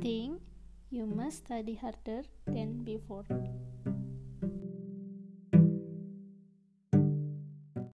think you must study harder than before.